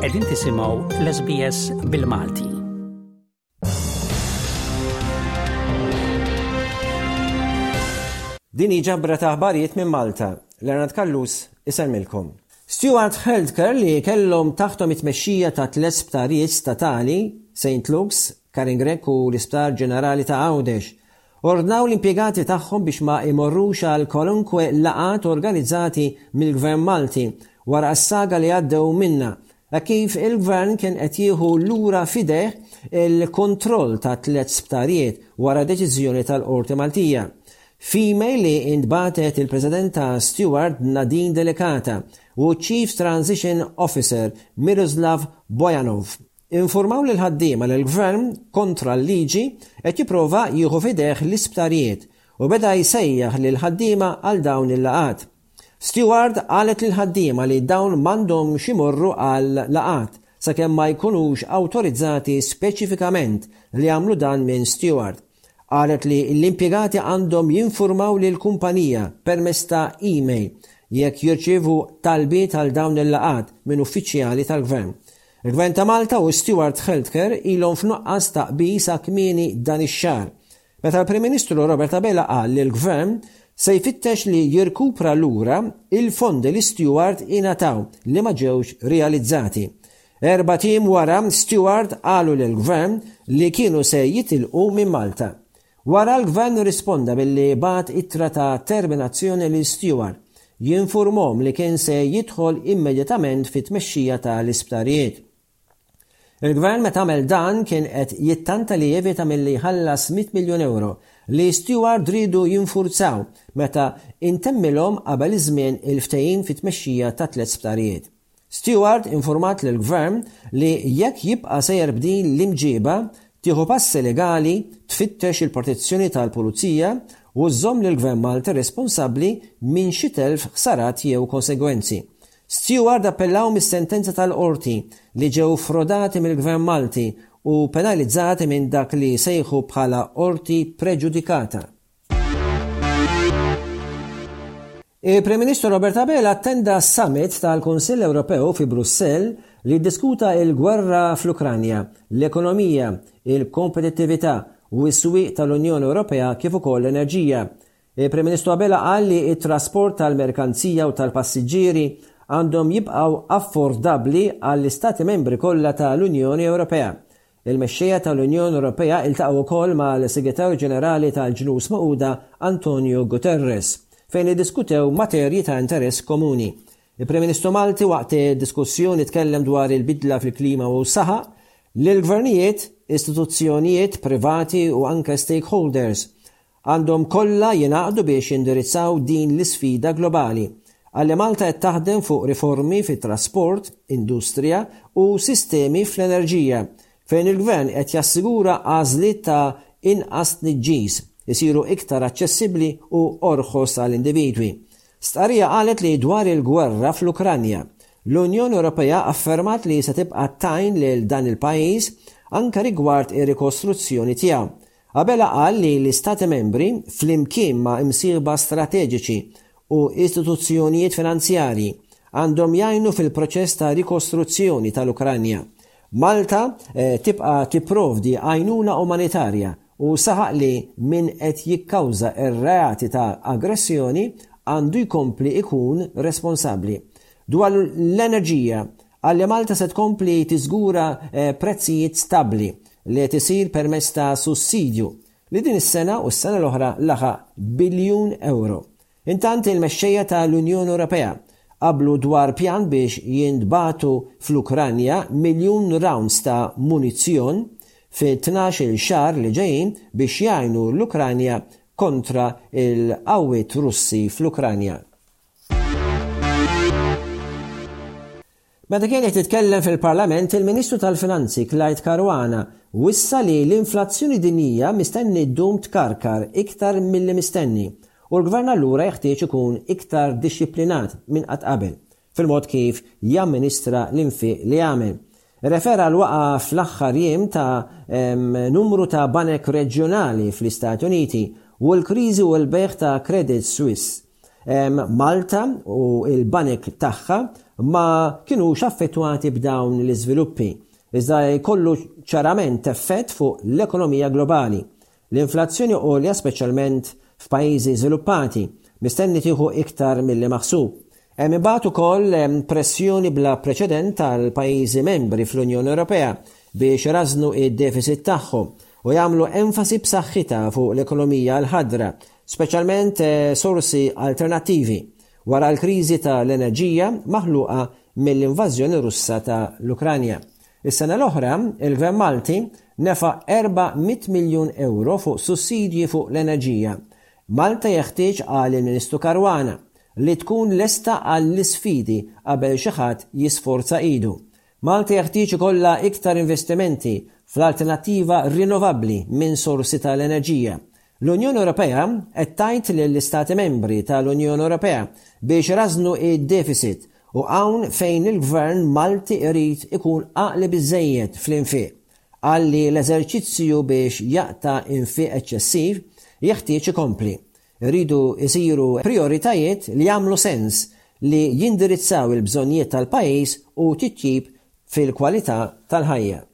Qegħdin tisimgħu l-SBS bil-Malti. Din hi ġabra ta' aħbarijiet minn Malta. Leonard Kallus isemmilkom. Stewart Healthcare li kellhom taħtom it-tmexxija ta' tliet sptarijiet statali, St. Luke's, Karin Grek u l-Isptar Ġenerali ta' Għawdex, Ordnaw l-impjegati tagħhom biex ma jmorrux għal kwalunkwe laqgħat organizzati mill-Gvern Malti wara s-saga li għaddew minnha hekk kif il-Gvern kien qed jieħu lura f'idejh il-kontroll ta' tliet sptarijiet wara deċiżjoni tal-Qorti Maltija. F'email li ntbagħtet il-President ta' Steward Nadine Delicata u ċ-Chief Transition Officer Miroslav Bojanov Infurmaw lill-ħaddiema li l-Gvern, kontra l-liġi, qed jipprova jieħu f'idejh l-isptarijiet u beda jsejjaħ lill-ħaddiema għal dawn il-laqgħat. Steward qalet lill-ħaddiema li dawn m'għandhomx imorru għal laqgħat sakemm ma jkunux awtorizzati speċifikament li jagħmlu dan minn steward. Qalet li l-impjegati għandhom jinfurmaw lill-kumpanija permezz ta' email jekk jirċievu talbiet għal dawn il-laqgħat minn uffiċjali tal-Gvern. Il-Gvern ta' Malta u Steward Healthcare ilhom f'nuqqas ta' qbil sa kmieni dan ix-xahar, meta l-Prim Ministru Robert Abela qal li l-Gvern se jfittex li jirkupra lura l-fondi li Steward ingħataw li ma ġewx realizzati. Erbat ijiem wara, Steward qalu lill-Gvern li kienu se jitilqu minn Malta. Wara l-Gvern risponda billi bagħat ittra ta' terminazzjoni lil Steward, jinfurmhom li kien se jidħol immedjatament fit-tmexxija ta' l-isptarijiet. Il-Gvern meta għamel dan kien qed jittanta li jevita milli jħallas mitt miljun ewro li Steward riedu jinfurzaw meta intemmilhom qabel iż-żmien il-ftehim fit-tmexxija tat-tliet sptarijiet. Steward infurmat lill-Gvern li jekk jibqa' sejjer b'din l-imġieba, tieħu passi legali tfittex il-protezzjoni tal-Pulizija u żżomm lill-Gvern Malti responsabbli minn xi telf, ħsarat jew konsegwenzi. Steward appellaw mis-sentenza tal-Qorti li ġew frodati mill-Gvern Malti u penalizzati minn dak li jsejħu bħala qorti preġudikata. Il-Prim Ministru Robert Abela attenda s-Summit tal-Kunsill Ewropew fi Brussell li ddiskuta l-gwerra fl-Ukranja, l-ekonomija, il-kompetittività u s-swieq tal-Unjoni Ewropea kif ukoll l-enerġija. Il-Prim Ministru Abela qal li t-trasport tal-merkanzija u tal-passiġġieri għandhom jibqgħu affordabbli għall-Istati Membri kollha tal-Unjoni Ewropea. Il-mexxejja tal-Unjoni Ewropea ltaqgħu wkoll mal-Segretarju Ġenerali tal-Ġnus Magħquda Antonio Guterres fejn iddiskutew materji ta' interess komuni. Il-Prim Ministru Malti waqt id-diskussjoni tkellem dwar il-bidla fil-klima u saħaq li l-gvernijiet, istituzzjonijiet privati u anke stakeholders Għandhom kollha jingħaqdu biex jindirizzaw din l-isfida globali. Għalli Malta qed taħdem fuq riformi fit-trasport, industrija u sistemi fl-enerġija, fejn il-Gvern qed jassigura għażliet ta' inqas tniġġis, isiru iktar aċċessibbli u orħos għal individwi. Stqarrija qalet li dwar il-gwerra fl-Ukranja, l-Unjoni Ewropea affermat li se tibqa' tgħin lil dan il-pajjiż anke rigward ir-rikostruzzjoni tiegħu. Abela qal li l-Istati Membri, flimkien ma' imsieħba strateġiċi u istituzzjonijiet finanzjarji, għandhom jgħinu fil-proċess ta' rikostruzzjoni tal-Ukranja. Malta tibqa' tipprovdi għajnuna umanitarja u saħaq li min qed jikkawża r-reati ta' aggressjoni għandu jkompli jkun responsabbli. Dwar l-enerġija, Qal li Malta se tkompli tiżgura prezzijiet stabbli li qed isir permezz ta' sussidju li din is-sena u s-sena l-oħra laħaq biljun ewro. Intant il-mexxejja ta' l-Unjoni Ewropea qablu dwar pjan biex jintbagħtu fl-Ukranja miljun rounds ta' munizzjon fi tnax-il xahar li ġejjin biex jgħinu l-Ukranja kontra l-qawwiet Russi fl-Ukranja. Meta kien qed jitkellem fil-Parlament, il-Ministru tal-Finanzi Clyde Caruana wissa li l-inflazzjoni dinjija mistenni ddum tkarkar iktar milli mistenni u l-Gvern allura jeħtieġ ikun iktar dixxiplinat minn qatt qabel fil-mod kif jamministra l-infiq li jagħmel. Irrefera għal waqgħa fl-aħħar jiem ta' numru ta' banek reġjonali fl-Istati Uniti u l-kriżi u l-bejgħ ta' Credit Suisse. Malta u l-banek tagħha ma kinux affettwati b'dawn l-iżviluppi, iżda jkollu ċarament effett fuq l-ekonomija globali. L-inflazzjoni għolja speċjalment f'pajjiżi żviluppati, mistenni tieħu iktar milli maħsub. Hemm imbagħad ukoll pressjoni bla preċedent għall-pajjiżi membri fl-Unjoni Ewropea biex irażżnu d-defiċit tagħhom u jagħmlu enfasi b'saħħitha fuq l-ekonomija l-ħadra speċjalment sorsi alternattivi wara l-kriżi ta' l-enerġija maħluqa mill-invażjoni Russa ta' l-Ukranja. Is-sena l-oħra, il-Gvern Malti nefa' 400 miljun ewro fuq sussidji fuq l-enerġija. Malta jeħtieġ qal il-Ministru Caruana, li tkun lesta għall-isfidi qabel xi ħadd jisforza idu. Malta jeħtieġ ikollha iktar investimenti fl-alternattiva rinnovabbli minn sorsi ta' l-enerġija. L-Unjoni Ewropea qed tgħid lill-Istati Membri ta' l-Unjoni Ewropea biex irażżnu d-deficit u hawn fejn il-Gvern Malti irid ikun għaqli biżżejjed fl-infiq. Qal li l-eżerċizzju biex jaqta' infiq eċċessiv jeħtieġ ikompli. Iridu jsiru prijoritajiet li jagħmlu sens li jindirizzaw il-bżonnijiet tal-pajjiż u titjib fil-kwalità tal-ħajja.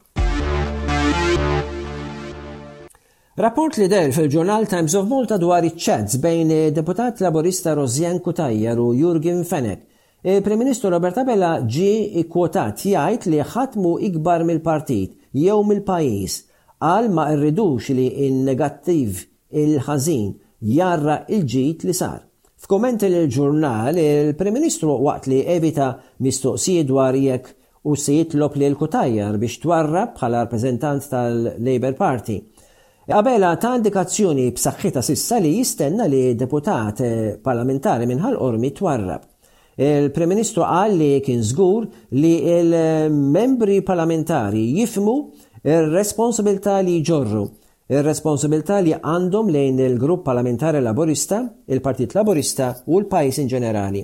Rapport li deher fil-ġurnal Times of Malta dwar iċ-chats bejn id-Deputat Laburista Rosianne Cutajar u Jurgen Fenech, il-Prim Ministru Robert Abela ġie ikkwotat jgħid li ħadd mhu ikbar mill-partit jew mill-pajjiż. Qal ma rridux li n-negattiv il-ħażin jgħarraq il-ġid li sar. F'kummenti lill-ġurnal, il-Prim Ministru waqt li evita mistoqsijiet dwar jekk hux se jitlob lil Cutajar biex twarrab bħala rappreżentant tal-Labour Party, Abela ta indikazzjoni b'saħħitha s'issa li jistenna li deputat parlamentari minn Ħal Qormi twarrab. Il-Prim Ministru qal li kien żgur li l-membri parlamentari jifhmu r-responsabilità li jġorru ir-responsibbiltà li għandhom lejn il-Grupp Parlamentari Laburista, il-Partit Laburista u l-pajjiż inġenerali.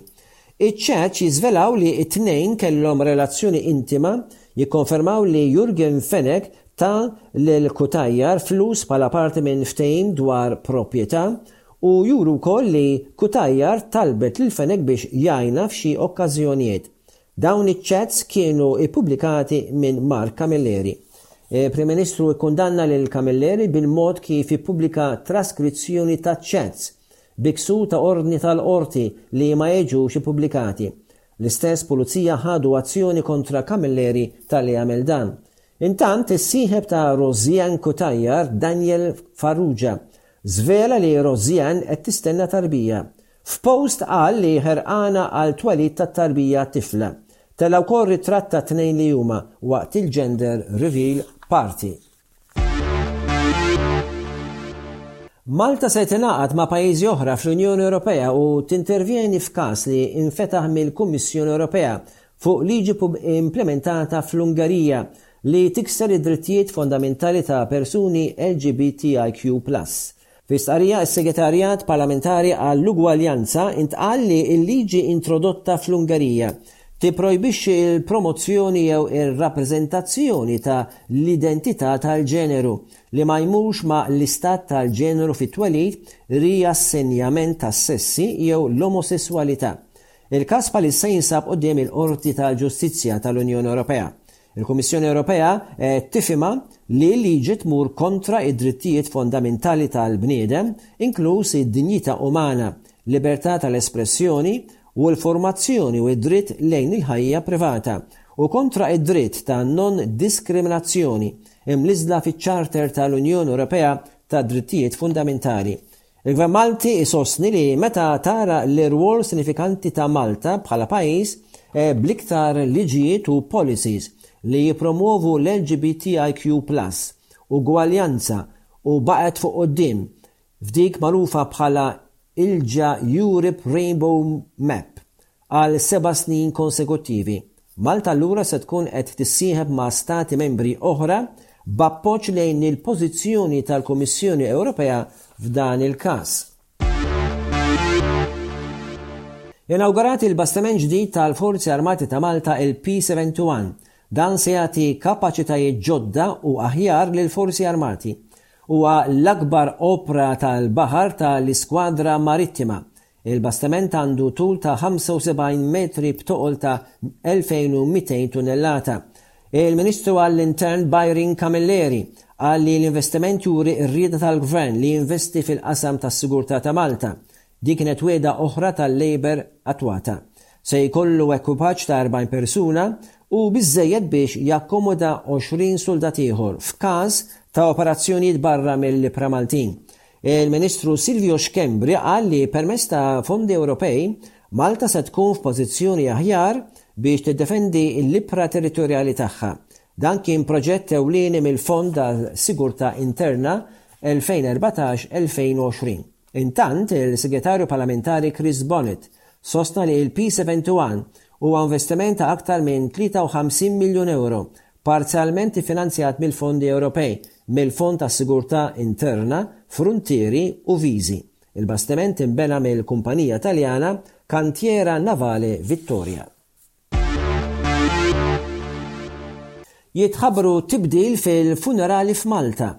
Iċ-ċaġ jiżvelaw li t-tnejn kellhom relazzjoni intima jikkonfermaw li Yorgen Fenech ta lil Cutajar flus bħala parti minn ftehim dwar proprjetà u juru wkoll li Cutajar talbet lil Fenech biex jgħinha f'xi okkażjonijiet Dawn iċ-chats kienu ppubblikati minn Mark Camilleri. Il-Prim Ministru kkundanna lil Camilleri bil-mod kif ippubblika traskrizzjoni ta' chats, bi ksur ta' ordni tal-Qorti li ma jiġux ippubblikati. L-istess Pulizija ħadu azzjoni kontra Camilleri talli għamel dan. Intant, is-sieħeb ta' Rosianne Cutajar, Daniel Farrugia, żvela li Rosianne qed tistenna tarbija F'post qal li ħerqana għal twelid tat-tarbija tifla. Tella' wkoll ritratt tat-tnejn li huma waqt il-gender reveal party. Malta se tingħaqad ma' pajjiżi oħra fl-Unjoni Ewropea u tintervjeni f'każ li infetaħ mill-Kummissjoni Ewropea fuq liġi implimentata fl-Ungerija li tikser id-drittijiet fondamentali ta' persuni LGBTIQ plus. Fi stqarrija s-Segretarjat Parlamentari għall-Ugwaljanza intqal li l-liġi introdotta fl-Ungerija tipprojbixxi l-promozzjoni jew ir-rappreżentazzjoni ta' l-identità tal-ġeneru li ma jmurx ma' l-istat tal-ġeneru fit-twelid, riassenjament tas-sessi jew l-omosesswalità. Il-każ bħalissa jinsab quddiem il-Qorti tal-Ġustizzja tal-Unjoni Ewropea. Il-Kummissjoni Ewropea tifhimha li l-liġi tmur kontra d-drittijiet fondamentali tal-bniedem, inkluż id-dinjità umana, libertà tal-espressjoni u l-formazzjoni u d-dritt lejn il-ħajja privata, u kontra d-dritt ta' non-diskriminazzjoni, imniżżla fiċ-Charter tal-Unjoni Ewropea tad-Drittijiet Fundamentali. Il-Gvern Malti jsostni li meta tara l-irwol sinifikanti ta' Malta bħala pajjiż bl-iktar liġijiet u policies li jippromwovu l-LGBTIQ plus ugwaljanza u baqgħet fuq quddiem f'dik magħrufa bħala il-Ja Eurip Rainbow Map Għal seba' snin konsekuttivi, Malta allura se tkun qed tissieħeb ma' Stati Membri oħra b'appoġġ lejn il-pożizzjoni tal-Kummissjoni Ewropea f'dan il-każ. Inawgurat il-bastiment ġdid tal-Forzi Armati ta' Malta, il-P-71. Dan se jagħti kapaċitajiet ġodda u aħjar lill-Forzi Armati. Huwa l-akbar opra tal-baħar tal-Iskwadra Marittima, Il-bastiment għandu tul ta' 75 metri b'toqol ta' 2,200 tunnellata. Il-Ministru għall-Intern Byron Camilleri qal li l-investiment juri r-rieda tal-Gvern li jinvesti fil-qasam tas-sigurtà ta' Malta. Din kienet wegħda oħra tal-Labour attwata. Se jkollu ekwipaġġ ta' 40 persuna u biżżejjed biex jakkomoda 20 suldat ieħor f'każ ta' operazzjonijiet barra mill-Ibħra Maltin. Il-Ministru Silvio Schembri qal li permezz ta' fondi Ewropej, Malta se tkun f'pożizzjoni aħjar biex tiddefendi l-ibħra territorjali tagħha. Dan kien proġett ewlieni mill-Fond għal Sigurtà Interna 2014-2020. Intant, il-Segretarju Parlamentari Chris Bonnet sostna li l-P71 huwa investiment ta' aktar minn 53 miljun ewro parzjalment iffinanzjat mill-fondi Ewropej, mill-Fond għas-Sigurtà Interna, Fruntieri u Viżi. Il-bastiment inbena mill-kumpanija Taljana Cantiera Navale Vittoria. Jitħabbru tibdil fil-funerali f'Malta.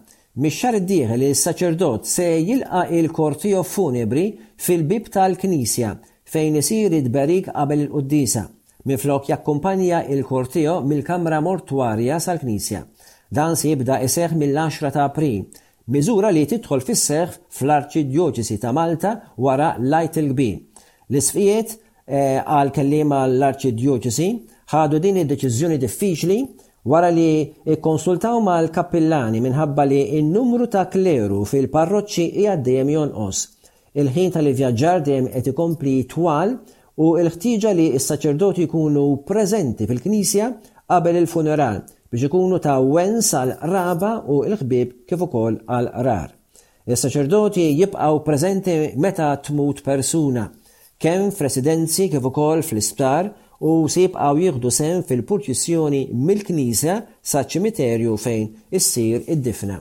Mix-xahar id-dieħel is-saċerdot se jilqa' il-korteo funebri fil-bieb tal-knisja fejn isir it-tberik qabel il-quddiesa. minflok jakkumpanja l-korteo mill-kamra mortwarja sal-knisja. Dan se jibda iseħħ mill-għaxra ta' April, miżura li tidħol fis-seħħ fl-Arċidjoċesi ta' Malta wara l-Għid il-Kbir. L-Isqfijiet, qal kelliem għall-Arċidjoċesi, ħadu din id-deċiżjoni diffiċli wara li kkonsultaw mal-kappillani minħabba li n-numru ta' kleru fil-parroċċi qiegħed dejjem jonqos. Il-ħin tal-ivvjaġġar dejjem qed ikompli jitwal u l-ħtieġa li s-saċerdoti jkunu preżenti fil-knisja qabel il-funeral biex ikunu ta' wens għall-qraba u l-ħbieb kif ukoll għall-qrar. Is-saċerdoti jibqgħu preżenti meta tmut persuna, kemm f'residenzi kif ukoll fl-isptar u se jibqgħu jieħdu sehem fil-purċissjoni mill-knisja saċ-ċimiterju fejn issir id-difna.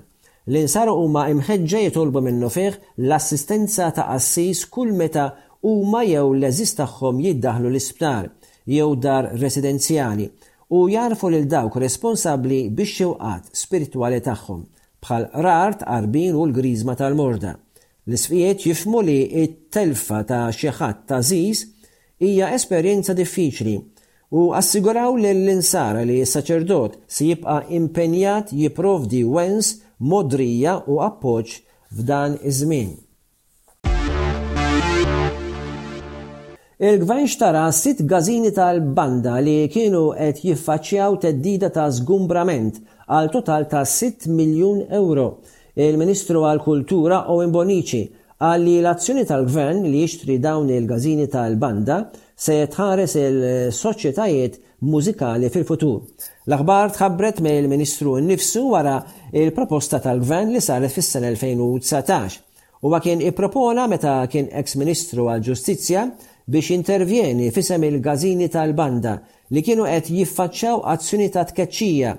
Li nsaru huma imħeġġa jitolbu minnufih l-assistenza ta' qassis kull meta huma jew l-għeżież tagħhom jiddaħħlu l-isptar jew dar residenzjali u jgħarrfu lil dawk responsabbli bix-xewqat spiritwali tagħhom, bħall-qrar, tqarbin u l-griżma tal-morda. L-Isqfijiet jifhmu li t-telfa ta' xi ħadd għażiż Hija esperjenza diffiċli, u assiguraw lill-Insara li s-saċerdot se jibqa' impenjat jipprovdi wens, mogħdrija u appoġġ f'dan iż-żmien. Il-Gvern xtara sitt gażini tal-banda li kienu qed jiffaċċjaw theddida ta' żgumbrament għal total ta' sitt miljun ewro. Il-Ministru għall-Kultura Owen Bonnici qal li l-azzjoni tal-Gvern li jixtri dawn il-każini tal-banda se tħares il-soċjetajiet mużikali fil-futur. L-aħbar tħabbret mill-Ministru nnifsu wara l-proposta tal-Gvern li saret fis-sena 2019. Huwa kien ippropona meta kien eks Ministru għall-Ġustizzja biex jintervjeni f'isem il-każini tal-banda li kienu qed jiffaċċaw azzjoni ta' tkeċċija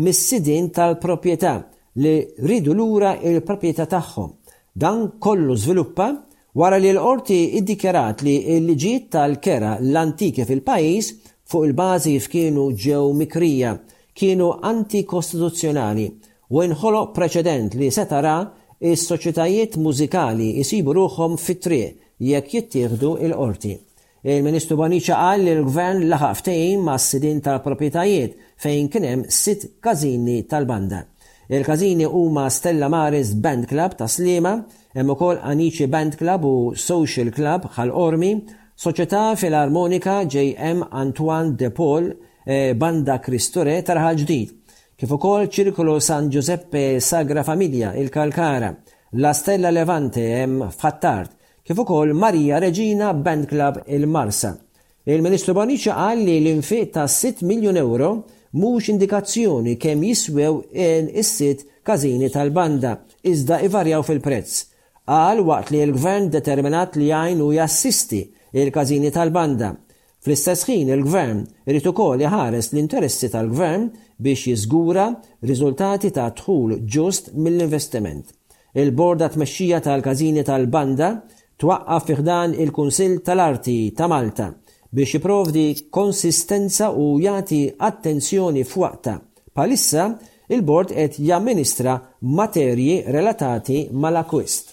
mis-sidien tal-proprjetà li riedu lura l-proprjetà tagħhom. Dan kollu żviluppa wara li l-Qorti ddikjarat li l-liġijiet tal-kera l-antiki fil-pajjiż, fuq il-bażi kif kienu ġew mikrija, kienu antikostituzzjonali u inħoloq preċedent li seta' ra s-soċjetajiet mużikali jsibu ruħhom fit-triq jekk jittieħdu l-Qorti. Il-Ministru Bonnici qal li l-Gvern laħaq ftehim mas-sidien tal-proprjetajiet fejn kien hemm sitt każini tal-banda. Il-każini huma Stella Maris Band Club ta' Sliema, hemm ukoll Anici Band Club u Social Club Ħal Qormi, Soċjetà Filarmonika JM Antoine De Paul e Banda Cristo Re ta' Raħal Ġdid, kif ukoll Circolo San Giuseppe Sagra Famiglia il-Kalkara, La Stella Levante hemm f'Ħ'Attard, kif ukoll Marija Reġina Band Club il-Marsa. Il-Ministru Bonnici qal li l-infiq ta' sitt miljun ewro mhux indikazzjoni kemm jiswew in is-sitt każini tal-banda, iżda ivarjaw fil-prezz. Qal waqt li l-Gvern determinat li jgħin u jassisti il-każini tal-banda. Fl-istess ħin il-Gvern irid ukoll iħares l-interessi tal-Gvern biex jiżgura riżultati ta' dħul ġust mill-investiment. Il-Bord għat-Tmexxija tal-Każini tal-Banda twaqqaf fi ħdan il-Kunsill tal-Arti ta' Malta biex jipprovdi konsistenza u jagħti attenzjoni f'waqtha. Bħalissa, il-Bord qed jamministra materji relatati mal-akkwist.